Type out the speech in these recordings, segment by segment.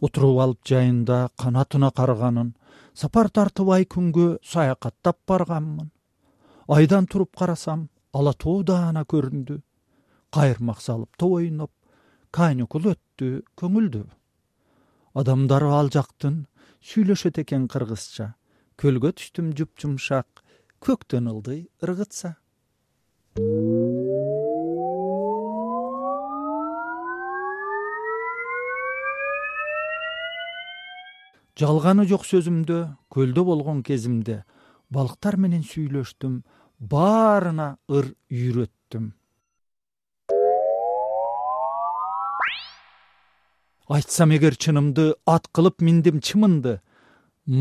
отуруп алып жайында канатына карганын сапар тартыбай күнгө саякаттап барганмын. Айдан туруп карасам ала тоо даана көрүндү. Кайырмак салып топ ойноп каникул өттү көңүлдүү адамдар ал жактын сүйлөшөт экен кыргызча. Көлгө түштүм жупжумшак көктөн ылдый ыргытса жалганы жок сөзүмдө көлдө болгон кезимде балыктар менен сүйлөштүм баарына ыр үйрөттүм. Айтсам эгер чынымды ат кылып миндим чымынды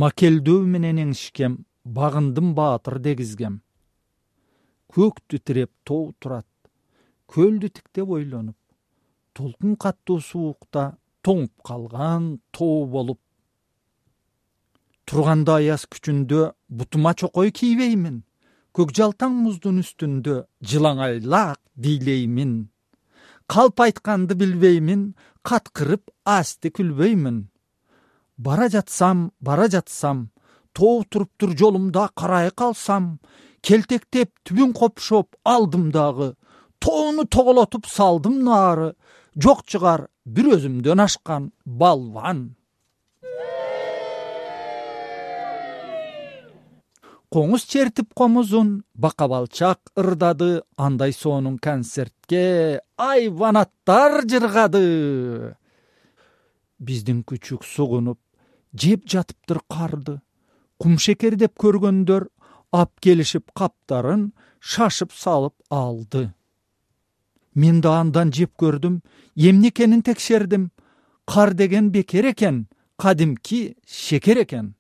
макелдөө менен эңишкем багындым баатыр дегизгем. Көк титиреп тоо турат көлдү тиктеп ойлонуп толкун каттуу суукта тоңуп калган тоо болуп турганда аяз күчүндө бутума чокой кийбеймин? Көк жалтаң муздун үстүндө жылаңайлак бийлеймин калп айтканды билбеймин каткырып асти күлбөймүн. Бара жатсам бара жатсам тоо туруптур жолумда карай калсам келтектеп түбүн копшоп алдым дагы тоону тоголотуп салдым нары жок чыгар бир өзүмдөн ашкан балбан коңуз чертип комузун бака балчак ырдады андай соонун концертке айбанаттар жыргады. Биздин күчүк сугунуп жеп жатыптыр карды. Кумшекер деп көргөндөр ап келишип каптарын шашып салып алды. Мен да андан жеп көрдүм эмне экенин текшердим. Кар деген бекер экен кадимки шекер экен